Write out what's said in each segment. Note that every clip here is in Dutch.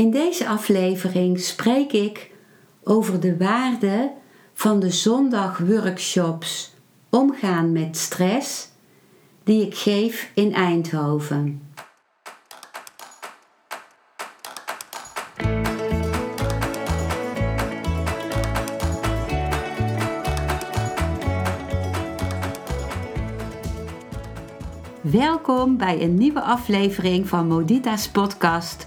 In deze aflevering spreek ik over de waarde van de zondagworkshops Omgaan met stress die ik geef in Eindhoven. Welkom bij een nieuwe aflevering van Modita's podcast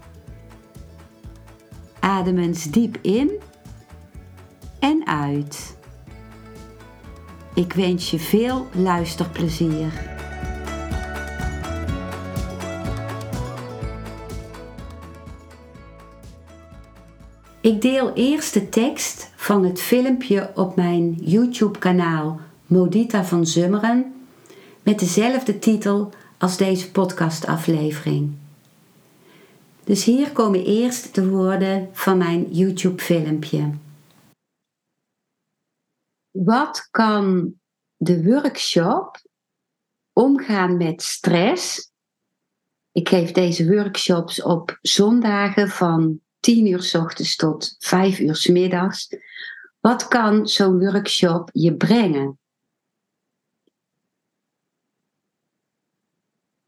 Adem eens diep in en uit. Ik wens je veel luisterplezier. Ik deel eerst de tekst van het filmpje op mijn YouTube-kanaal Modita van Zummeren met dezelfde titel als deze podcastaflevering. Dus hier komen eerst de woorden van mijn YouTube-filmpje. Wat kan de workshop omgaan met stress? Ik geef deze workshops op zondagen van 10 uur s ochtends tot 5 uur s middags. Wat kan zo'n workshop je brengen?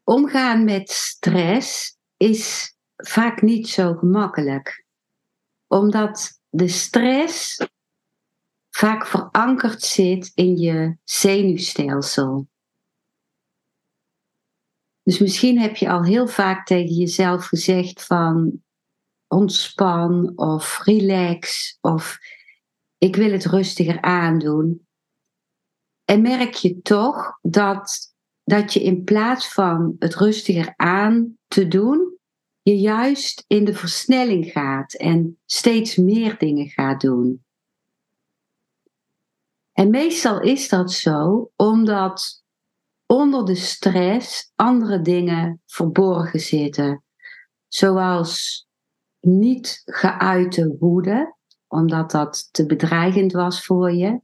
Omgaan met stress is vaak niet zo gemakkelijk, omdat de stress vaak verankerd zit in je zenuwstelsel. Dus misschien heb je al heel vaak tegen jezelf gezegd van ontspan of relax of ik wil het rustiger aandoen. En merk je toch dat, dat je in plaats van het rustiger aan te doen, je juist in de versnelling gaat en steeds meer dingen gaat doen. En meestal is dat zo omdat onder de stress andere dingen verborgen zitten. Zoals niet geuite woede, omdat dat te bedreigend was voor je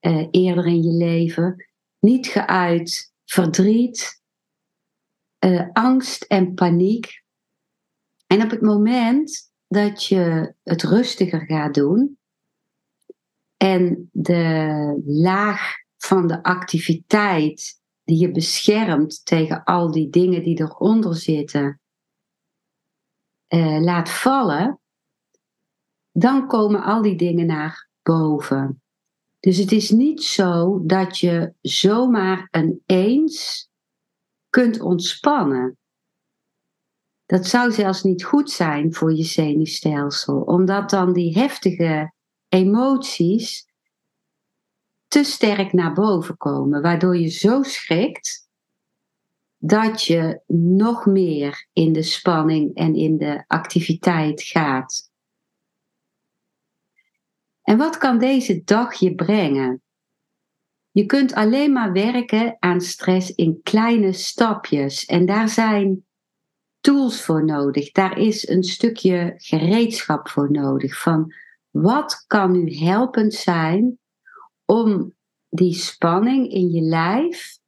uh, eerder in je leven. Niet geuit verdriet, uh, angst en paniek. En op het moment dat je het rustiger gaat doen en de laag van de activiteit die je beschermt tegen al die dingen die eronder zitten, uh, laat vallen, dan komen al die dingen naar boven. Dus het is niet zo dat je zomaar een eens kunt ontspannen. Dat zou zelfs niet goed zijn voor je zenuwstelsel, omdat dan die heftige emoties te sterk naar boven komen, waardoor je zo schrikt dat je nog meer in de spanning en in de activiteit gaat. En wat kan deze dag je brengen? Je kunt alleen maar werken aan stress in kleine stapjes en daar zijn tools voor nodig. Daar is een stukje gereedschap voor nodig van wat kan nu helpend zijn om die spanning in je lijf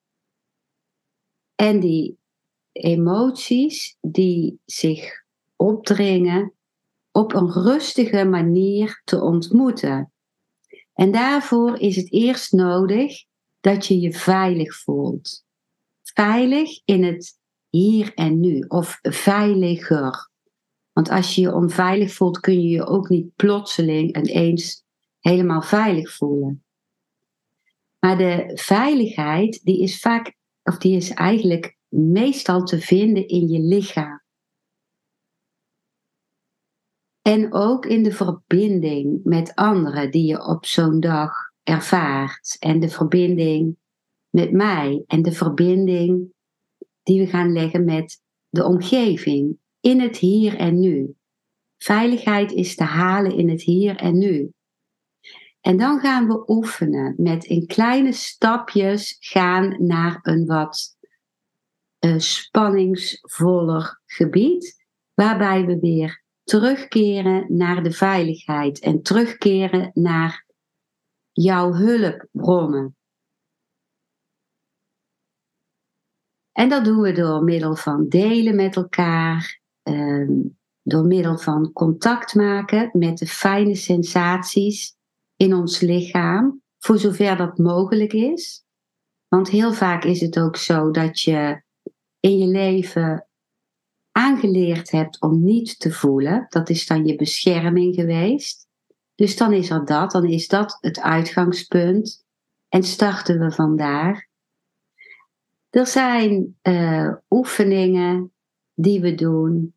en die emoties die zich opdringen op een rustige manier te ontmoeten. En daarvoor is het eerst nodig dat je je veilig voelt. Veilig in het hier en nu of veiliger. Want als je je onveilig voelt, kun je je ook niet plotseling en eens helemaal veilig voelen. Maar de veiligheid, die is vaak of die is eigenlijk meestal te vinden in je lichaam. En ook in de verbinding met anderen die je op zo'n dag ervaart. En de verbinding met mij. En de verbinding die we gaan leggen met de omgeving. In het hier en nu. Veiligheid is te halen in het hier en nu. En dan gaan we oefenen met in kleine stapjes gaan naar een wat uh, spanningsvoller gebied, waarbij we weer terugkeren naar de veiligheid en terugkeren naar jouw hulpbronnen. En dat doen we door middel van delen met elkaar, ehm, door middel van contact maken met de fijne sensaties in ons lichaam, voor zover dat mogelijk is. Want heel vaak is het ook zo dat je in je leven aangeleerd hebt om niet te voelen. Dat is dan je bescherming geweest. Dus dan is er dat, dan is dat het uitgangspunt. En starten we vandaar. Er zijn uh, oefeningen die we doen.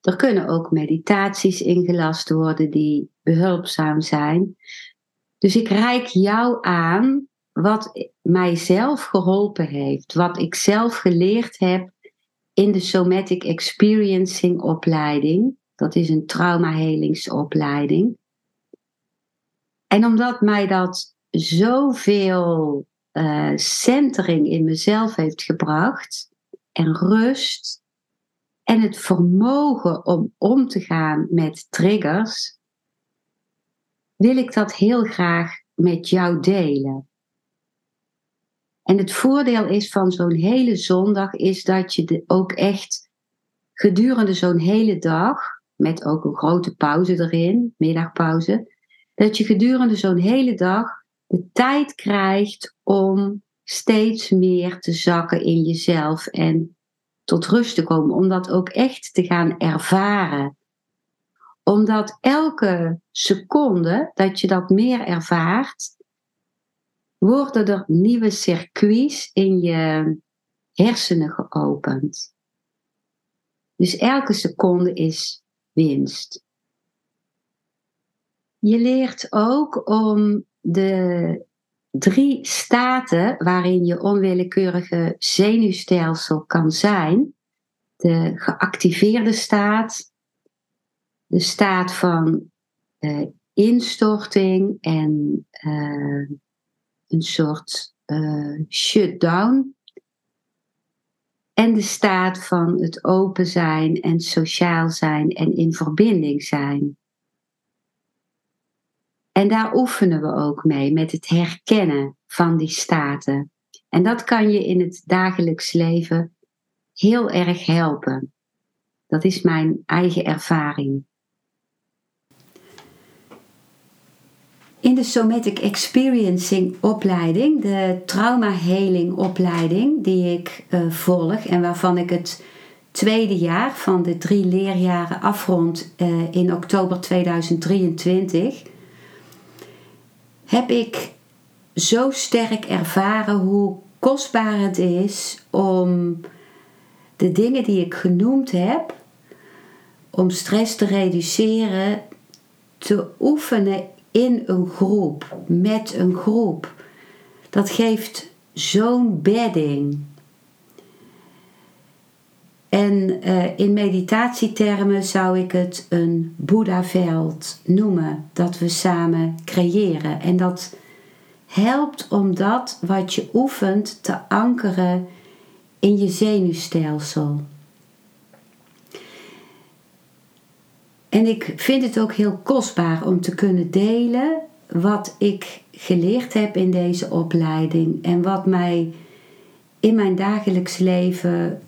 Er kunnen ook meditaties ingelast worden die behulpzaam zijn. Dus ik reik jou aan wat mijzelf geholpen heeft, wat ik zelf geleerd heb in de Somatic Experiencing opleiding. Dat is een traumahelingsopleiding. En omdat mij dat zoveel uh, centering in mezelf heeft gebracht en rust en het vermogen om om te gaan met triggers, wil ik dat heel graag met jou delen. En het voordeel is van zo'n hele zondag is dat je ook echt gedurende zo'n hele dag, met ook een grote pauze erin, middagpauze, dat je gedurende zo'n hele dag de tijd krijgt om steeds meer te zakken in jezelf en tot rust te komen, om dat ook echt te gaan ervaren. Omdat elke seconde dat je dat meer ervaart, worden er nieuwe circuits in je hersenen geopend. Dus elke seconde is winst. Je leert ook om de drie staten waarin je onwillekeurige zenuwstelsel kan zijn. De geactiveerde staat, de staat van uh, instorting en uh, een soort uh, shutdown. En de staat van het open zijn en sociaal zijn en in verbinding zijn. En daar oefenen we ook mee met het herkennen van die staten. En dat kan je in het dagelijks leven heel erg helpen. Dat is mijn eigen ervaring. In de Somatic Experiencing opleiding, de trauma healing opleiding die ik uh, volg en waarvan ik het tweede jaar van de drie leerjaren afrond uh, in oktober 2023, heb ik zo sterk ervaren hoe kostbaar het is om de dingen die ik genoemd heb, om stress te reduceren, te oefenen in een groep, met een groep. Dat geeft zo'n bedding. En uh, in meditatietermen zou ik het een Boeddha-veld noemen, dat we samen creëren. En dat helpt om dat wat je oefent te ankeren in je zenuwstelsel. En ik vind het ook heel kostbaar om te kunnen delen wat ik geleerd heb in deze opleiding en wat mij in mijn dagelijks leven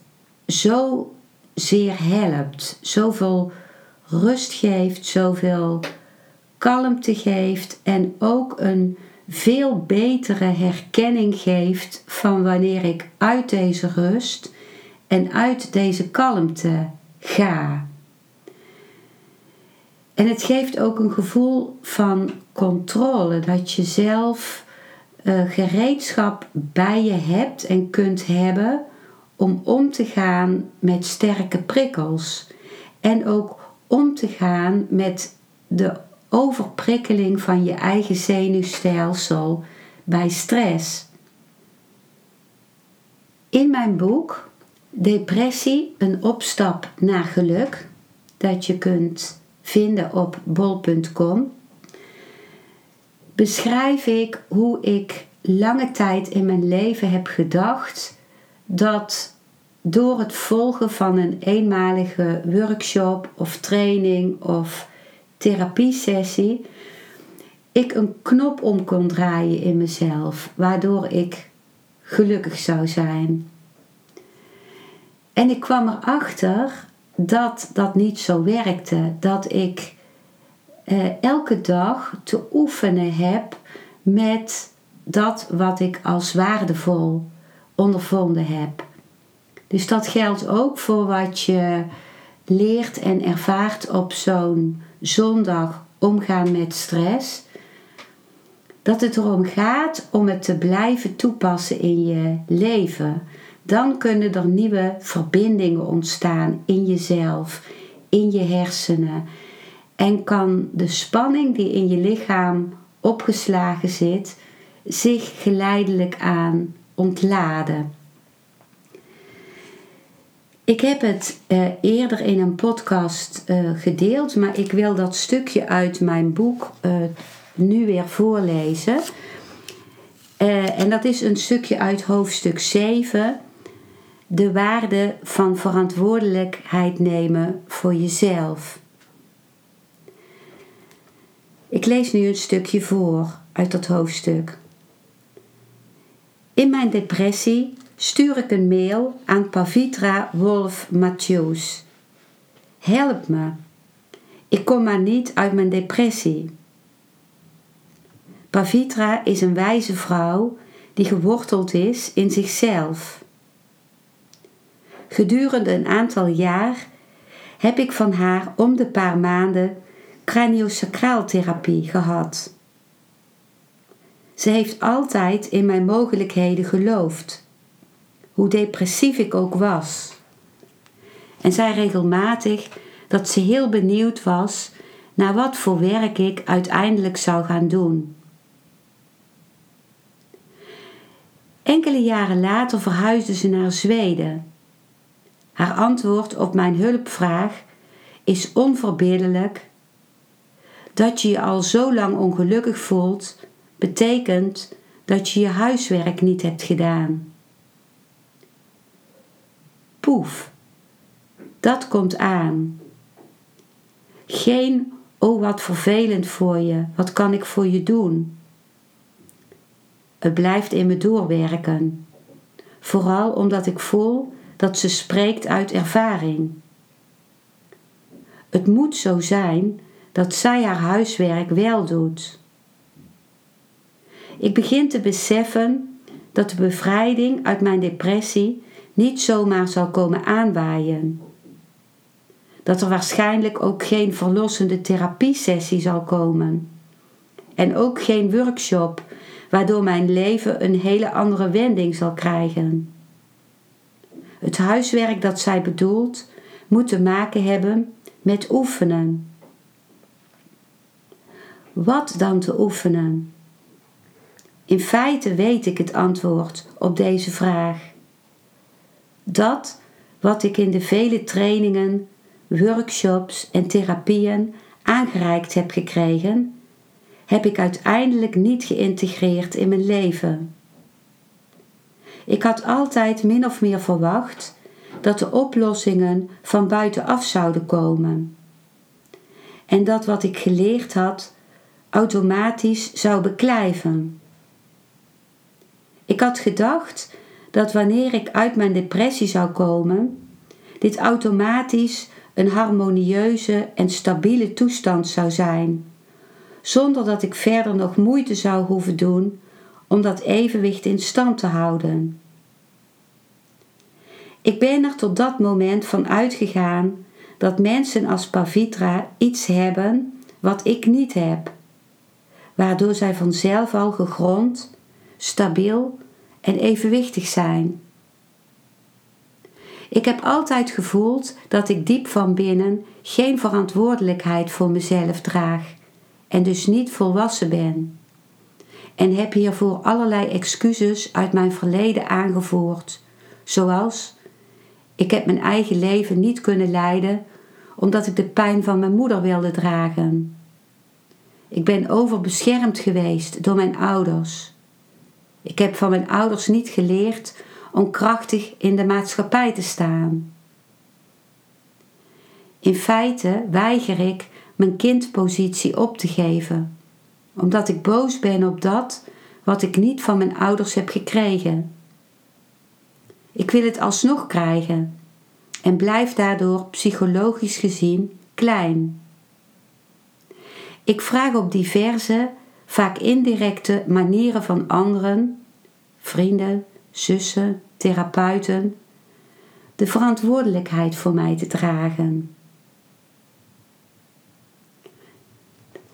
zo zeer helpt, zoveel rust geeft, zoveel kalmte geeft en ook een veel betere herkenning geeft van wanneer ik uit deze rust en uit deze kalmte ga. En het geeft ook een gevoel van controle, dat je zelf uh, gereedschap bij je hebt en kunt hebben om om te gaan met sterke prikkels. En ook om te gaan met de overprikkeling van je eigen zenuwstelsel bij stress. In mijn boek Depressie, een opstap naar geluk dat je kunt vinden op bol.com, beschrijf ik hoe ik lange tijd in mijn leven heb gedacht dat door het volgen van een eenmalige workshop of training of therapiesessie ik een knop om kon draaien in mezelf, waardoor ik gelukkig zou zijn. En ik kwam erachter dat dat niet zo werkte. Dat ik eh, elke dag te oefenen heb met dat wat ik als waardevol ondervonden heb. Dus dat geldt ook voor wat je leert en ervaart op zo'n zondag omgaan met stress. Dat het erom gaat om het te blijven toepassen in je leven. Dan kunnen er nieuwe verbindingen ontstaan in jezelf, in je hersenen. En kan de spanning die in je lichaam opgeslagen zit, zich geleidelijk aan ontladen. Ik heb het uh, eerder in een podcast uh, gedeeld, maar ik wil dat stukje uit mijn boek uh, nu weer voorlezen. en dat is een stukje uit hoofdstuk 7. De waarde van verantwoordelijkheid nemen voor jezelf. Ik lees nu een stukje voor uit dat hoofdstuk. In mijn depressie stuur ik een mail aan Pavitra Wolf Matthews. Help me. Ik kom maar niet uit mijn depressie. Pavitra is een wijze vrouw die geworteld is in zichzelf. Gedurende een aantal jaar heb ik van haar om de paar maanden craniosacraaltherapie gehad. Ze heeft altijd in mijn mogelijkheden geloofd hoe depressief ik ook was. En zei regelmatig dat ze heel benieuwd was naar wat voor werk ik uiteindelijk zou gaan doen. Enkele jaren later verhuisde ze naar Zweden. Haar antwoord op mijn hulpvraag is onverbiddelijk. Dat je je al zo lang ongelukkig voelt, betekent dat je je huiswerk niet hebt gedaan poef. Dat komt aan. Geen, oh wat vervelend voor je, wat kan ik voor je doen? Het blijft in me doorwerken. Vooral omdat ik voel dat ze spreekt uit ervaring. Het moet zo zijn dat zij haar huiswerk wel doet. Ik begin te beseffen dat de bevrijding uit mijn depressie niet zomaar zal komen aanwaaien. Dat er waarschijnlijk ook geen verlossende therapiesessie zal komen. En ook geen workshop waardoor mijn leven een hele andere wending zal krijgen. Het huiswerk dat zij bedoelt moet te maken hebben met oefenen. Wat dan te oefenen? In feite weet ik het antwoord op deze vraag. Dat wat ik in de vele trainingen, workshops en therapieën aangereikt heb gekregen, heb ik uiteindelijk niet geïntegreerd in mijn leven. Ik had altijd min of meer verwacht dat de oplossingen van buitenaf zouden komen. En dat wat ik geleerd had automatisch zou beklijven. Ik had gedacht dat wanneer ik uit mijn depressie zou komen, dit automatisch een harmonieuze en stabiele toestand zou zijn, zonder dat ik verder nog moeite zou hoeven doen om dat evenwicht in stand te houden. Ik ben er tot dat moment van uitgegaan dat mensen als Pavitra iets hebben wat ik niet heb, waardoor zij vanzelf al gegrond, stabiel en evenwichtig zijn. Ik heb altijd gevoeld dat ik diep van binnen geen verantwoordelijkheid voor mezelf draag en dus niet volwassen ben. En heb hiervoor allerlei excuses uit mijn verleden aangevoerd, zoals ik heb mijn eigen leven niet kunnen leiden omdat ik de pijn van mijn moeder wilde dragen. Ik ben overbeschermd geweest door mijn ouders. Ik heb van mijn ouders niet geleerd om krachtig in de maatschappij te staan. In feite weiger ik mijn kindpositie op te geven, omdat ik boos ben op dat wat ik niet van mijn ouders heb gekregen. Ik wil het alsnog krijgen en blijf daardoor psychologisch gezien klein. Ik vraag op diverse, vaak indirecte manieren van anderen, vrienden, zussen, therapeuten, de verantwoordelijkheid voor mij te dragen.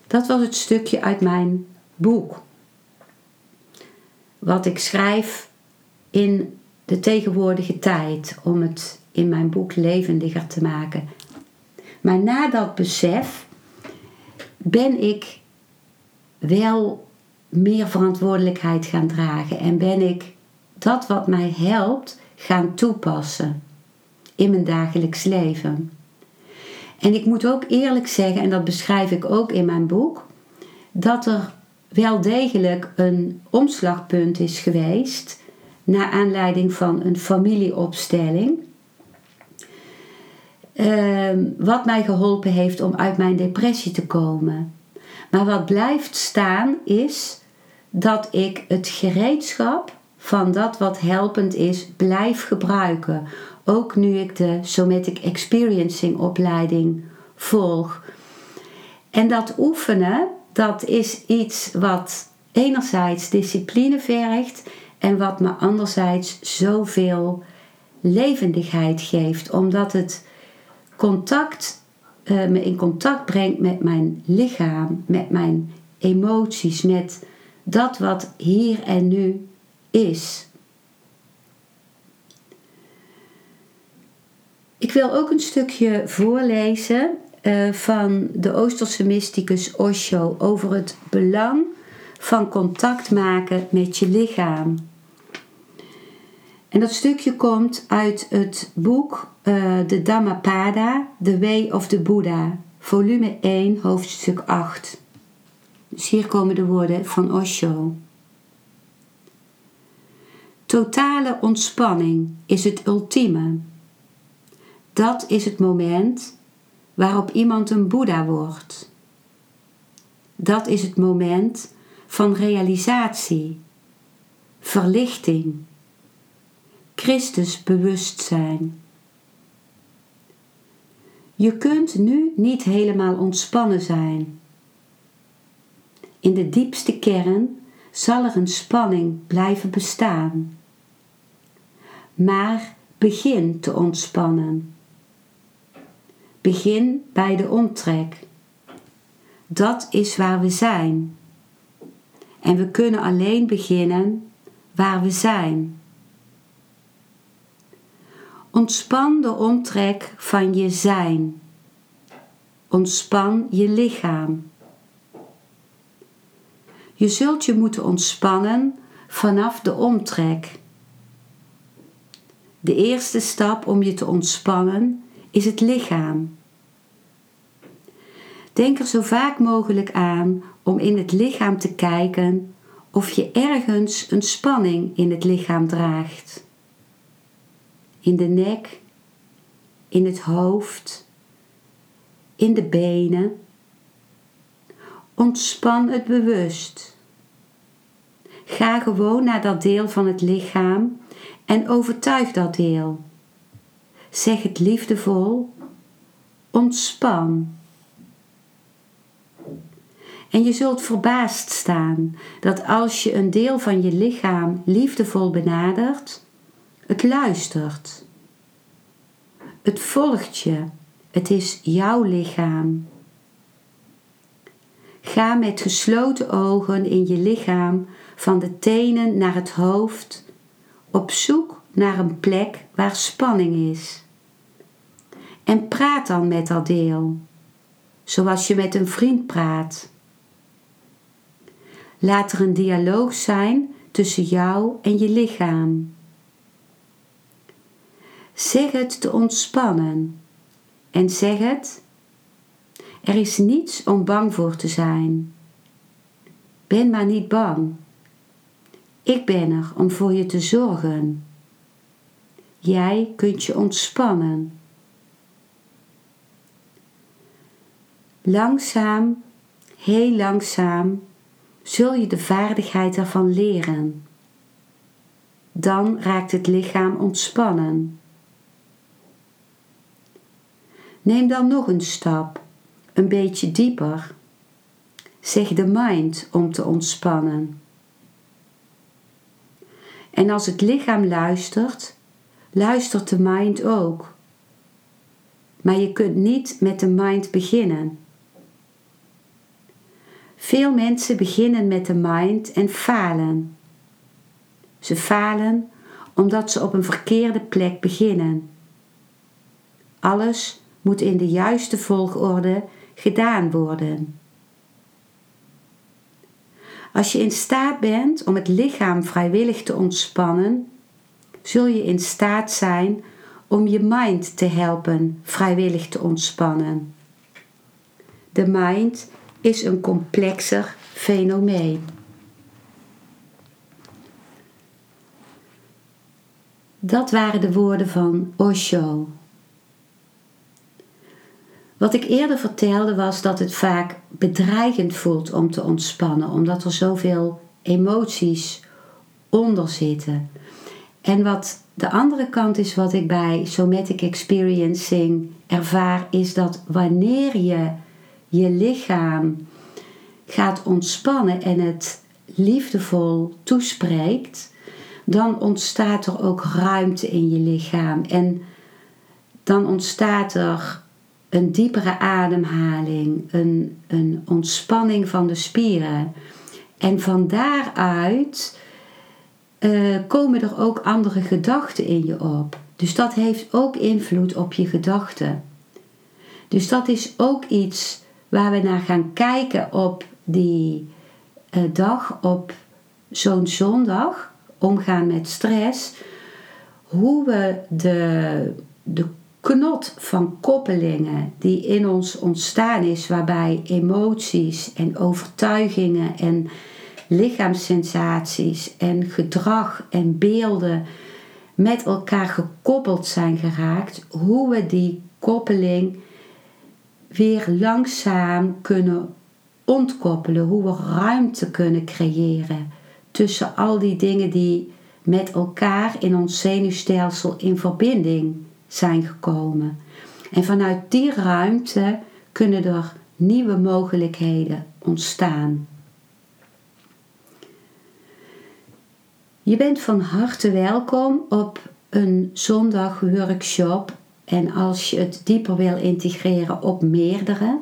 Dat was het stukje uit mijn boek. Wat ik schrijf in de tegenwoordige tijd om het in mijn boek levendiger te maken. Maar na dat besef ben ik wel meer verantwoordelijkheid gaan dragen en ben ik dat wat mij helpt gaan toepassen in mijn dagelijks leven. En ik moet ook eerlijk zeggen, en dat beschrijf ik ook in mijn boek, dat er wel degelijk een omslagpunt is geweest naar aanleiding van een familieopstelling. Ehm, wat mij geholpen heeft om uit mijn depressie te komen. Maar wat blijft staan is dat ik het gereedschap van dat wat helpend is blijf gebruiken. Ook nu ik de Somatic Experiencing opleiding volg. En dat oefenen, dat is iets wat enerzijds discipline vergt en wat me anderzijds zoveel levendigheid geeft, omdat het contact, uh, me in contact brengt met mijn lichaam, met mijn emoties, met dat wat hier en nu is. Ik wil ook een stukje voorlezen uh, van de Oosterse mysticus Osho over het belang van contact maken met je lichaam. En dat stukje komt uit het boek uh, De Dhammapada, The Way of the Buddha, volume 1, hoofdstuk 8. Dus hier komen de woorden van Osho. Totale ontspanning is het ultieme. Dat is het moment waarop iemand een Boeddha wordt. Dat is het moment van realisatie, verlichting, Christus bewustzijn. Je kunt nu niet helemaal ontspannen zijn. In de diepste kern zal er een spanning blijven bestaan. Maar begin te ontspannen. Begin bij de omtrek. Dat is waar we zijn. En we kunnen alleen beginnen waar we zijn. Ontspan de omtrek van je zijn. Ontspan je lichaam. Je zult je moeten ontspannen vanaf de omtrek. De eerste stap om je te ontspannen is het lichaam. Denk er zo vaak mogelijk aan om in het lichaam te kijken of je ergens een spanning in het lichaam draagt. In de nek, in het hoofd, in de benen. Ontspan het bewust. Ga gewoon naar dat deel van het lichaam en overtuig dat deel. Zeg het liefdevol. Ontspan. En je zult verbaasd staan dat als je een deel van je lichaam liefdevol benadert, het luistert. Het volgt je. Het is jouw lichaam. Ga met gesloten ogen in je lichaam van de tenen naar het hoofd op zoek naar een plek waar spanning is. En praat dan met dat deel, zoals je met een vriend praat. Laat er een dialoog zijn tussen jou en je lichaam. Zeg het te ontspannen en zeg het. Er is niets om bang voor te zijn. Ben maar niet bang. Ik ben er om voor je te zorgen. Jij kunt je ontspannen. Langzaam, heel langzaam, zul je de vaardigheid ervan leren. Dan raakt het lichaam ontspannen. Neem dan nog een stap, een beetje dieper. Zeg de mind om te ontspannen. En als het lichaam luistert, luistert de mind ook. Maar je kunt niet met de mind beginnen. Veel mensen beginnen met de mind en falen. Ze falen omdat ze op een verkeerde plek beginnen. Alles moet in de juiste volgorde gedaan worden. Als je in staat bent om het lichaam vrijwillig te ontspannen, zul je in staat zijn om je mind te helpen vrijwillig te ontspannen. De mind is een complexer fenomeen. Dat waren de woorden van Osho. Wat ik eerder vertelde was dat het vaak bedreigend voelt om te ontspannen, omdat er zoveel emoties onder zitten. En wat de andere kant is, wat ik bij somatic experiencing ervaar, is dat wanneer je je lichaam gaat ontspannen en het liefdevol toespreekt, dan ontstaat er ook ruimte in je lichaam. En dan ontstaat er een diepere ademhaling, een, een ontspanning van de spieren. En van daaruit uh, komen er ook andere gedachten in je op. Dus dat heeft ook invloed op je gedachten. Dus dat is ook iets waar we naar gaan kijken op die uh, dag, op zo'n zondag, omgaan met stress. Hoe we de, de knot van koppelingen die in ons ontstaan is, waarbij emoties en overtuigingen en lichaamssensaties en gedrag en beelden met elkaar gekoppeld zijn geraakt, hoe we die koppeling weer langzaam kunnen ontkoppelen, hoe we ruimte kunnen creëren tussen al die dingen die met elkaar in ons zenuwstelsel in verbinding zijn gekomen. En vanuit die ruimte kunnen er nieuwe mogelijkheden ontstaan. Je bent van harte welkom op een zondag workshop en als je het dieper wil integreren op meerdere,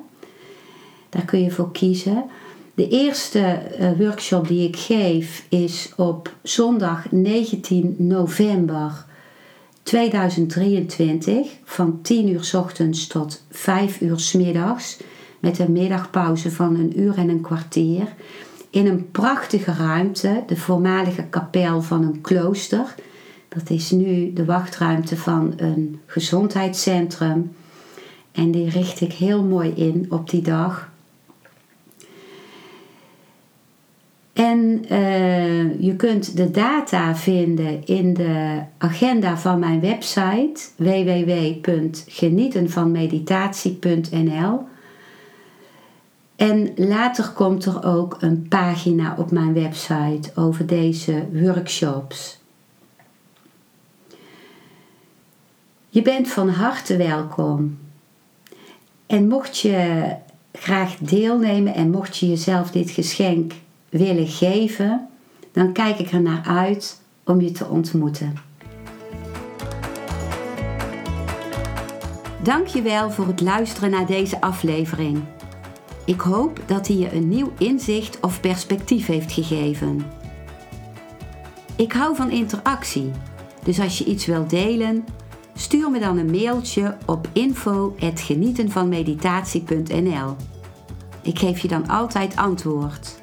daar kun je voor kiezen. De eerste eh, workshop die ik geef is op zondag 19 november 2023 van 10 uur s ochtends tot 5 uur s middags met een middagpauze van een uur en een kwartier in een prachtige ruimte, de voormalige kapel van een klooster. Dat is nu de wachtruimte van een gezondheidscentrum. En die richt ik heel mooi in op die dag. En uh, je kunt de data vinden in de agenda van mijn website www.genietenvanmeditatie.nl. En later komt er ook een pagina op mijn website over deze workshops. Je bent van harte welkom. En mocht je graag deelnemen en mocht je jezelf dit geschenk willen geven, dan kijk ik er naar uit om je te ontmoeten. Dankjewel voor het luisteren naar deze aflevering. Ik hoop dat hij je een nieuw inzicht of perspectief heeft gegeven. Ik hou van interactie, dus als je iets wilt delen, stuur me dan een mailtje op info@genietenvanmeditatie.nl. Ik geef je dan altijd antwoord.